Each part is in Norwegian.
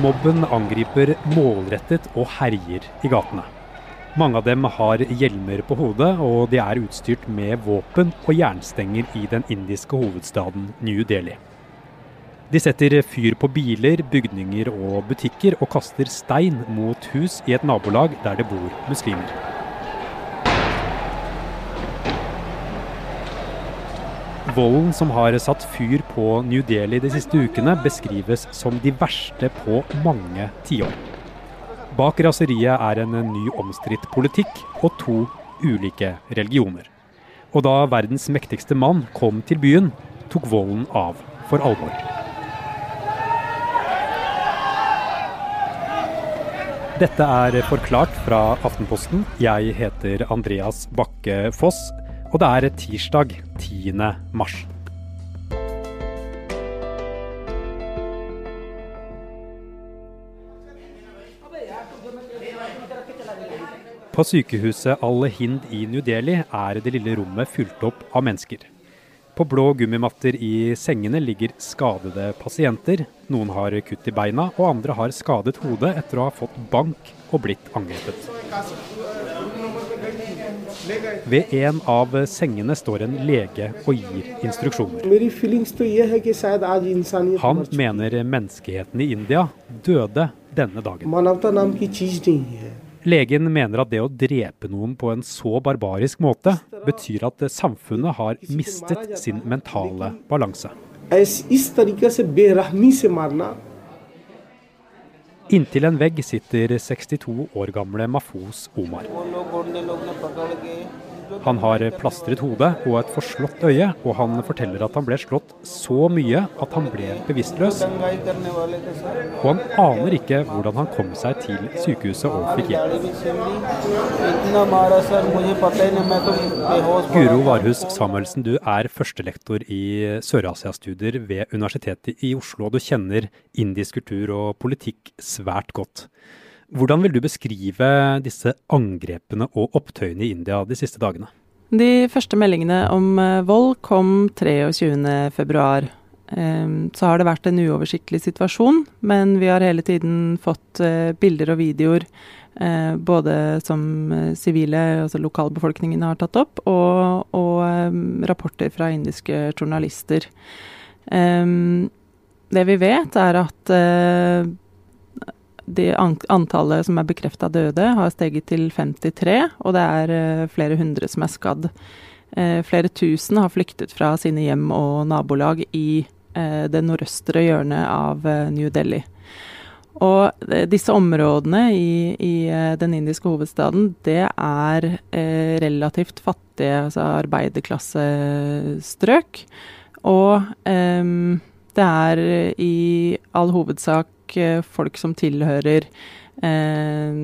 Mobben angriper målrettet og herjer i gatene. Mange av dem har hjelmer på hodet, og de er utstyrt med våpen og jernstenger i den indiske hovedstaden New Delhi. De setter fyr på biler, bygninger og butikker, og kaster stein mot hus i et nabolag der det bor muslimer. Volden som har satt fyr på New Delhi de siste ukene, beskrives som de verste på mange tiår. Bak raseriet er en ny omstridt politikk og to ulike religioner. Og da verdens mektigste mann kom til byen, tok volden av for alvor. Dette er Forklart fra Aftenposten. Jeg heter Andreas Bakke Foss, og det er tirsdag 10. mars. På sykehuset Al-Hind i New Delhi er det lille rommet fylt opp av mennesker. På blå gummimatter i sengene ligger skadede pasienter. Noen har kutt i beina, og andre har skadet hodet etter å ha fått bank og blitt angrepet. Ved en av sengene står en lege og gir instruksjoner. Han mener menneskeheten i India døde denne dagen. Legen mener at det å drepe noen på en så barbarisk måte betyr at samfunnet har mistet sin mentale balanse. Inntil en vegg sitter 62 år gamle Mafos Omar. Han har plastret hodet og et forslått øye, og han forteller at han ble slått så mye at han ble bevisstløs. Og han aner ikke hvordan han kom seg til sykehuset og fikk hjelp. Guro Varhus Samuelsen, du er førstelektor i Sør-Asia-studier ved Universitetet i Oslo. og Du kjenner indisk kultur og politikk svært godt. Hvordan vil du beskrive disse angrepene og opptøyene i India de siste dagene? De første meldingene om eh, vold kom 23.2. Så har det vært en uoversiktlig situasjon, men vi har hele tiden fått eh, bilder og videoer eh, både som sivile, altså lokalbefolkningen har tatt opp, og, og rapporter fra indiske journalister. Det vi vet, er at det antallet som er bekrefta døde, har steget til 53, og det er uh, flere hundre som er skadd. Uh, flere tusen har flyktet fra sine hjem og nabolag i uh, det nordøstre hjørnet av New Delhi. Og disse områdene i, i den indiske hovedstaden, det er relativt fattige, altså arbeiderklassestrøk. Og det er i all hovedsak Eh, folk som tilhører eh,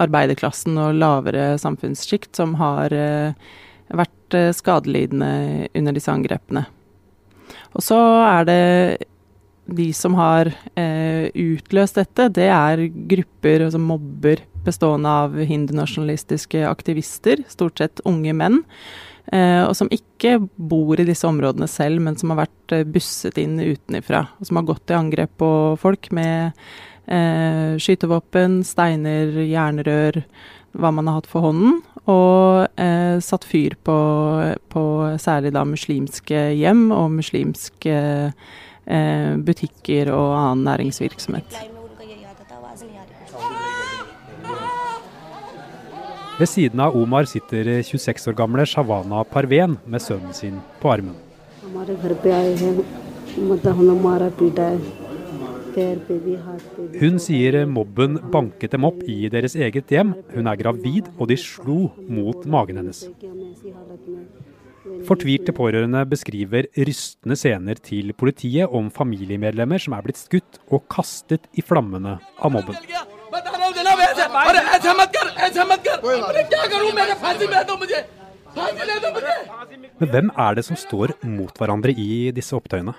arbeiderklassen og lavere samfunnssjikt, som har eh, vært skadelidende under disse angrepene. Og så er det de som har utløst dette, det er grupper, altså mobber, bestående av hindunasjonalistiske aktivister, stort sett unge menn. Eh, og som ikke bor i disse områdene selv, men som har vært eh, busset inn utenifra. Og som har gått i angrep på folk med eh, skytevåpen, steiner, jernrør, hva man har hatt for hånden. Og eh, satt fyr på, på, særlig da muslimske hjem og muslimske eh, butikker og annen næringsvirksomhet. Ved siden av Omar sitter 26 år gamle Shavana Parven med sønnen sin på armen. Hun sier mobben banket dem opp i deres eget hjem. Hun er gravid, og de slo mot magen hennes. Fortvilte pårørende beskriver rystende scener til politiet om familiemedlemmer som er blitt skutt og kastet i flammene av mobben. Men hvem er det som står mot hverandre i disse opptøyene?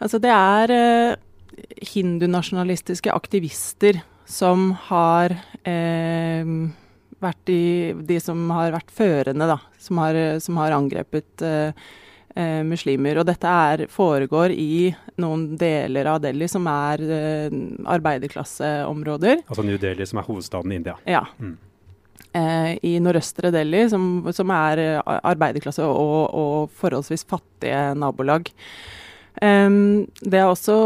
Altså det er eh, hindunasjonalistiske aktivister som har eh, vært i, de, som har vært førende, da. Som har, som har angrepet eh, eh, muslimer. Og dette er, foregår i noen deler av Delhi som er eh, arbeiderklasseområder. Altså New Delhi, som er hovedstaden i India. Ja. Mm. Eh, I nordøstre Delhi, som, som er eh, arbeiderklasse og, og, forholdsvis fattige nabolag. Det er også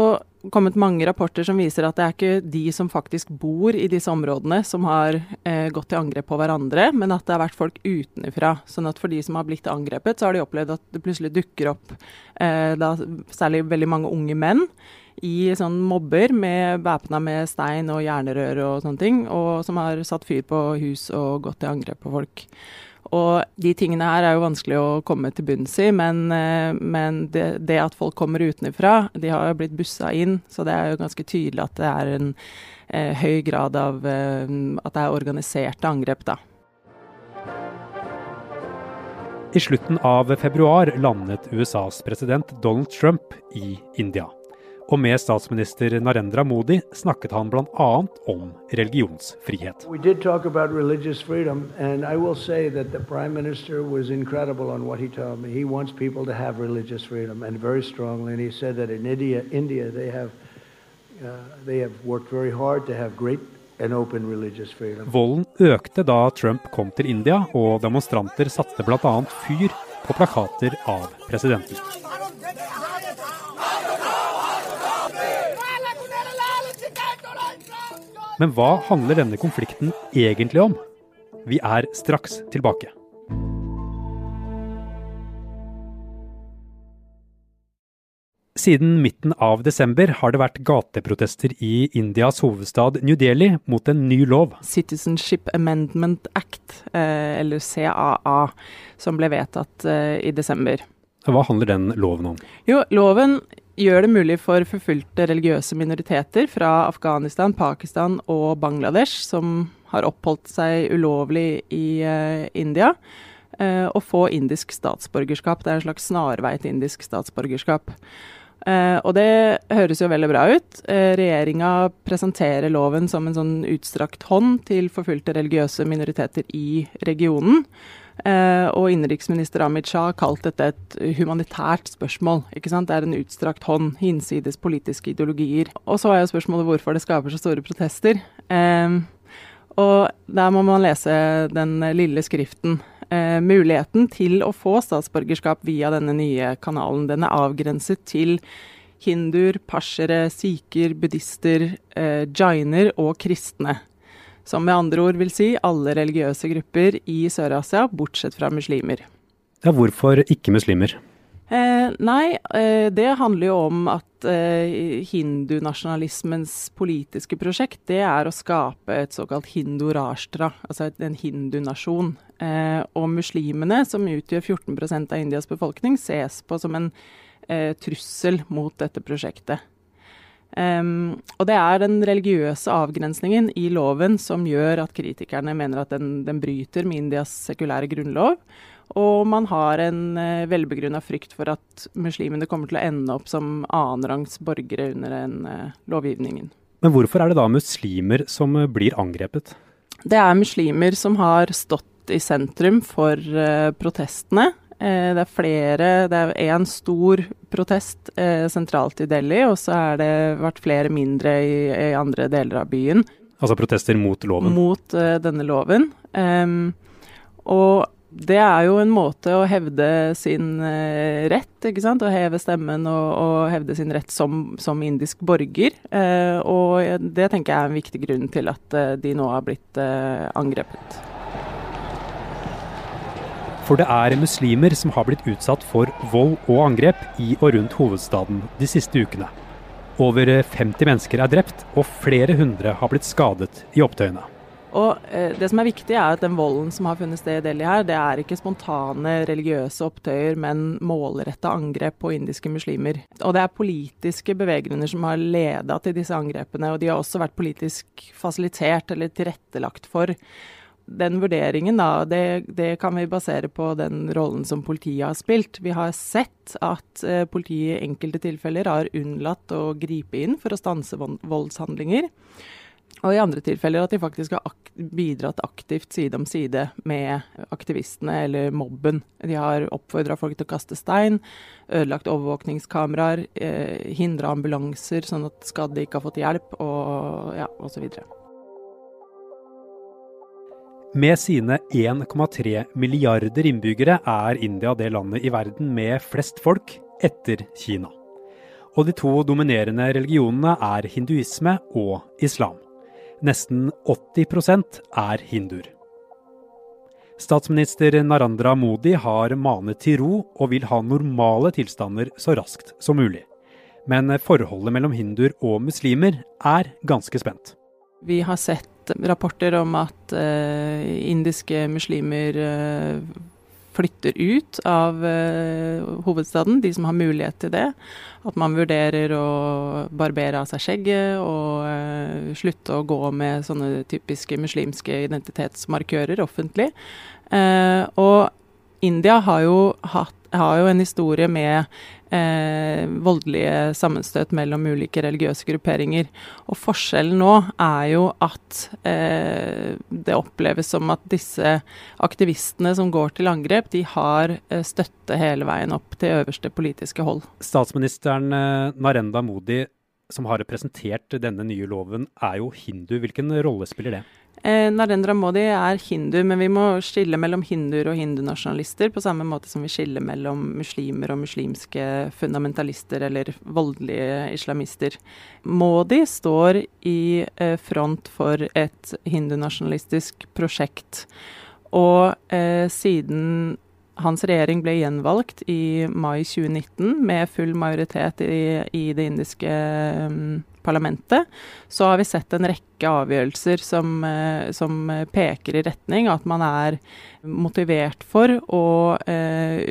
kommet mange rapporter som viser at det er ikke de som faktisk bor i disse områdene som har eh, gått til angrep på hverandre, men at det har vært folk utenfra. Sånn at for de som har blitt angrepet, så har de opplevd at det plutselig dukker opp eh, da, særlig veldig mange unge menn i sånn mobber med væpna med stein og jernrør og sånne ting, og som har satt fyr på hus og gått til angrep på folk. Og de tingene her er jo vanskelig å komme til bunns i, men, eh, men det, det, at folk kommer utenfra De har jo blitt bussa inn, så det er jo ganske tydelig at det er en eh, høy grad av eh, At det er organiserte angrep, da. I slutten av februar landet USAs president Donald Trump i India. Og med statsminister Narendra Modi snakket han bl.a. om religionsfrihet. Freedom, he in India, India they have uh, they have worked very hard to have great Volden økte da Trump kom til India, og demonstranter satte bl.a. fyr på plakater av presidenten. Men hva handler denne konflikten egentlig om? Vi er straks tilbake. Siden midten av desember har det vært gateprotester i Indias hovedstad New Delhi mot en ny lov. Citizenship Amendment Act, eh, eller CAA, som ble vedtatt eh, i desember. Hva handler den loven om? Jo, Loven gjør det mulig for forfulgte religiøse minoriteter fra Afghanistan, Pakistan og Bangladesh, som har oppholdt seg ulovlig i uh, India, uh, å få indisk statsborgerskap. Det er en slags snarvei til indisk statsborgerskap. Uh, og det høres jo veldig bra ut. Uh, Regjeringa presenterer loven som en sånn utstrakt hånd til forfulgte religiøse minoriteter i regionen. Eh, og innenriksminister Amit Shah har kalt dette et humanitært spørsmål. ikke sant? Det er en utstrakt hånd, hinsides politiske ideologier. Og så er jo spørsmålet hvorfor det skaper så store protester. Eh, og der må man lese den lille skriften. Eh, muligheten til å få statsborgerskap via denne nye kanalen, den er avgrenset til hinduer, persere, sikher, buddhister, eh, jainer og kristne. Som med andre ord vil si alle religiøse grupper i Sør-Asia, bortsett fra muslimer. Ja, Hvorfor ikke muslimer? Eh, nei, eh, det handler jo om at eh, hindunasjonalismens politiske prosjekt, det er å skape et såkalt hindurashtra, altså altså en hindunasjon. Eh, og muslimene, som utgjør 14% av Indias befolkning, ses på som en eh, trussel mot dette prosjektet. Um, og det er den religiøse avgrensningen i loven som gjør at kritikerne mener at den, den bryter med Indias sekulære grunnlov. Og man har en uh, velbegrunna frykt for at muslimene kommer til å ende opp som annenrangs borgere under den uh, lovgivningen. Men hvorfor er det da muslimer som uh, blir angrepet? Det er muslimer som har stått i sentrum for uh, protestene. Eh, det er flere Det er én stor protest eh, sentralt i Delhi, og så har det vært flere mindre i, i, andre deler av byen. Altså protester mot loven? Mot uh, denne loven. Um, og det er jo en måte å hevde sin rett, ikke sant. Å heve stemmen og, og hevde sin rett som, som indisk borger. Uh, og det tenker jeg er en viktig grunn til at de nå har blitt angrepet. For det er muslimer som har blitt utsatt for vold og angrep i og rundt hovedstaden de siste ukene. Over 50 mennesker er drept, og flere hundre har blitt skadet i opptøyene. Og eh, Det som er viktig, er at den volden som har funnet sted i Delhi her, det er ikke spontane religiøse opptøyer, men målretta angrep på indiske muslimer. Og det er politiske beveggrunner som har leda til disse angrepene, og de har også vært politisk fasilitert eller tilrettelagt for den vurderingen, da, det, det, kan vi basere på den rollen som politiet har spilt. Vi har sett at eh, politiet i enkelte tilfeller har unnlatt å gripe inn for å stanse voldshandlinger. Og i andre tilfeller at de faktisk har ak bidratt aktivt side om side med aktivistene eller mobben. De har oppfordra folk til å kaste stein, ødelagt overvåkningskameraer, eh, hindra ambulanser sånn at skadde ikke har fått hjelp, og ja, osv. Med sine 1,3 milliarder innbyggere er India det landet i verden med flest folk etter Kina. Og de to dominerende religionene er hinduisme og islam. Nesten 80% er hinduer. Statsminister Narandra Modi har manet til ro og vil ha normale tilstander så raskt som mulig. Men forholdet mellom hinduer og muslimer er ganske spent. Vi har sett rapporter om at uh, indiske muslimer uh, flytter ut av uh, hovedstaden, de som har mulighet til det. At man vurderer å barbere av seg skjegget og slutte å gå med sånne typiske muslimske identitetsmarkører offentlig. og India har jo, hatt, har jo en historie med eh, voldelige sammenstøt mellom ulike religiøse grupperinger. Og forskjellen nå er jo at eh, det oppleves som at disse aktivistene som går til angrep, de har eh, støtte hele veien opp til øverste politiske hold. Statsministeren eh, Narenda Modi, som har representert denne nye loven, er jo hindu. Hvilken rolle spiller det? Eh, Narendra Modi er hindu, men vi må skille mellom hinduer og hindunasjonalister, på samme måte som vi skiller mellom muslimer og muslimske fundamentalister eller voldelige islamister. Modi står i eh, front for et hindunasjonalistisk prosjekt. Og eh, siden hans regjering ble gjenvalgt i mai 2019 med full majoritet i, i det indiske um, parlamentet, så har vi sett en rekke avgjørelser som, eh, som peker i retning at man er motivert for å eh,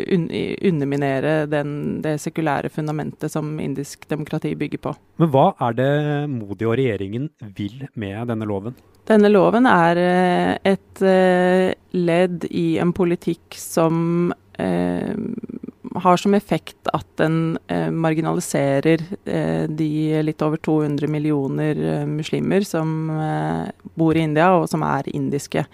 underminere den, det sekulære fundamentet som indisk demokrati bygger på. Men hva er det Modi og regjeringen vil med denne loven? Denne loven er eh, et eh, ledd i en politikk som eh, har som effekt at den eh, marginaliserer eh, de litt over 200 millioner eh, muslimer som eh, bor i India, og som er indiske.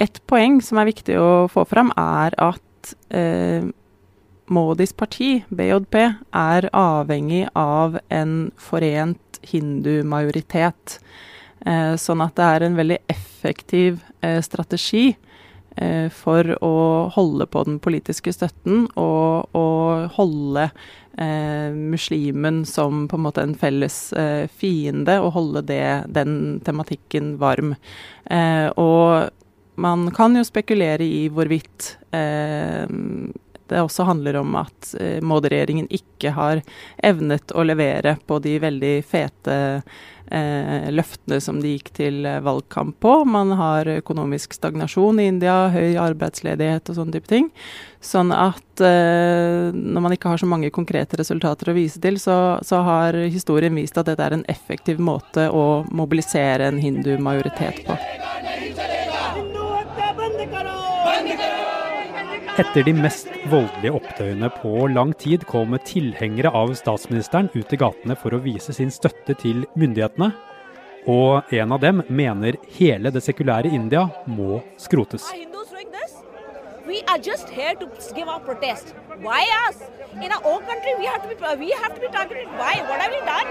et poeng som er viktig å få fram, er at eh, Modis parti, BJP, er avhengig av en forent hindumajoritet. Eh, sånn at det er en veldig effektiv strategi Eh, for å holde på den politiske støtten og, og holde eh, muslimen som på en måte en felles eh, fiende, og holde det, den tematikken varm. Eh, og man kan jo spekulere i hvorvidt eh, det også handler om at eh, Modi-regjeringen ikke har evnet å levere på de veldig fete eh, løftene som de gikk til eh, valgkamp på. Man har økonomisk stagnasjon i India, høy arbeidsledighet og sånne type ting. Sånn at eh, når man ikke har så mange konkrete resultater å vise til, så, så har historien vist at dette er en effektiv måte å mobilisere en hindu-majoritet på. Etter de mest voldelige opptøyene på lang tid kom tilhengere av statsministeren ut i gatene for å vise sin støtte til myndighetene. Og en av dem mener hele det sekulære India må skrotes. We are just here to give our protest. Why us? In our own country, we have to be, we have to be targeted. Why? What have we done?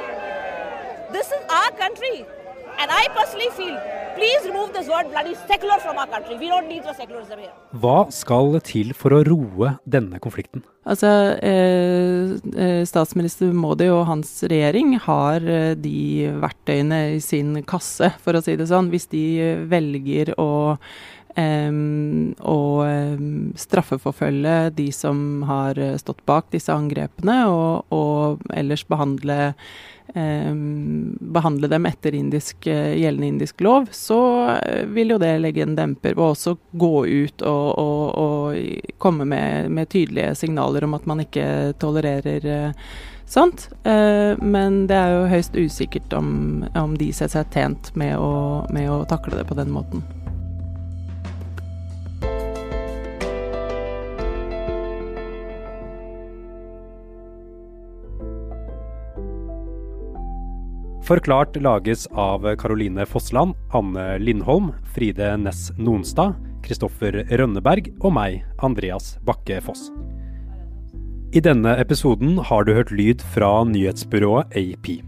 And I personally feel please remove this word bloody secular from our country. We don't need the secularism here. Hva skal til for å roe denne konflikten? Altså, eh, eh, Statsminister Modi og hans regjering har eh, de verktøyene i sin kasse, for å si det sånn. Hvis de velger å Um, og um, straffeforfølge de som har stått bak disse angrepene, og, og ellers behandle um, behandle dem etter indisk, eh, gjeldende indisk lov, så eh, vil jo det legge en demper, og også gå ut og, og, og komme med, med, tydelige signaler om at man ikke tolererer eh, sånt. men det er jo høyst usikkert om, om de ser seg tjent med å, med å takle det på den måten. Forklart lages av Caroline Fossland, Anne Lindholm, Fride Næss Nonstad, Kristoffer Rønneberg og meg, Andreas Bakke Foss. I denne episoden har du hørt lyd fra nyhetsbyrået AP.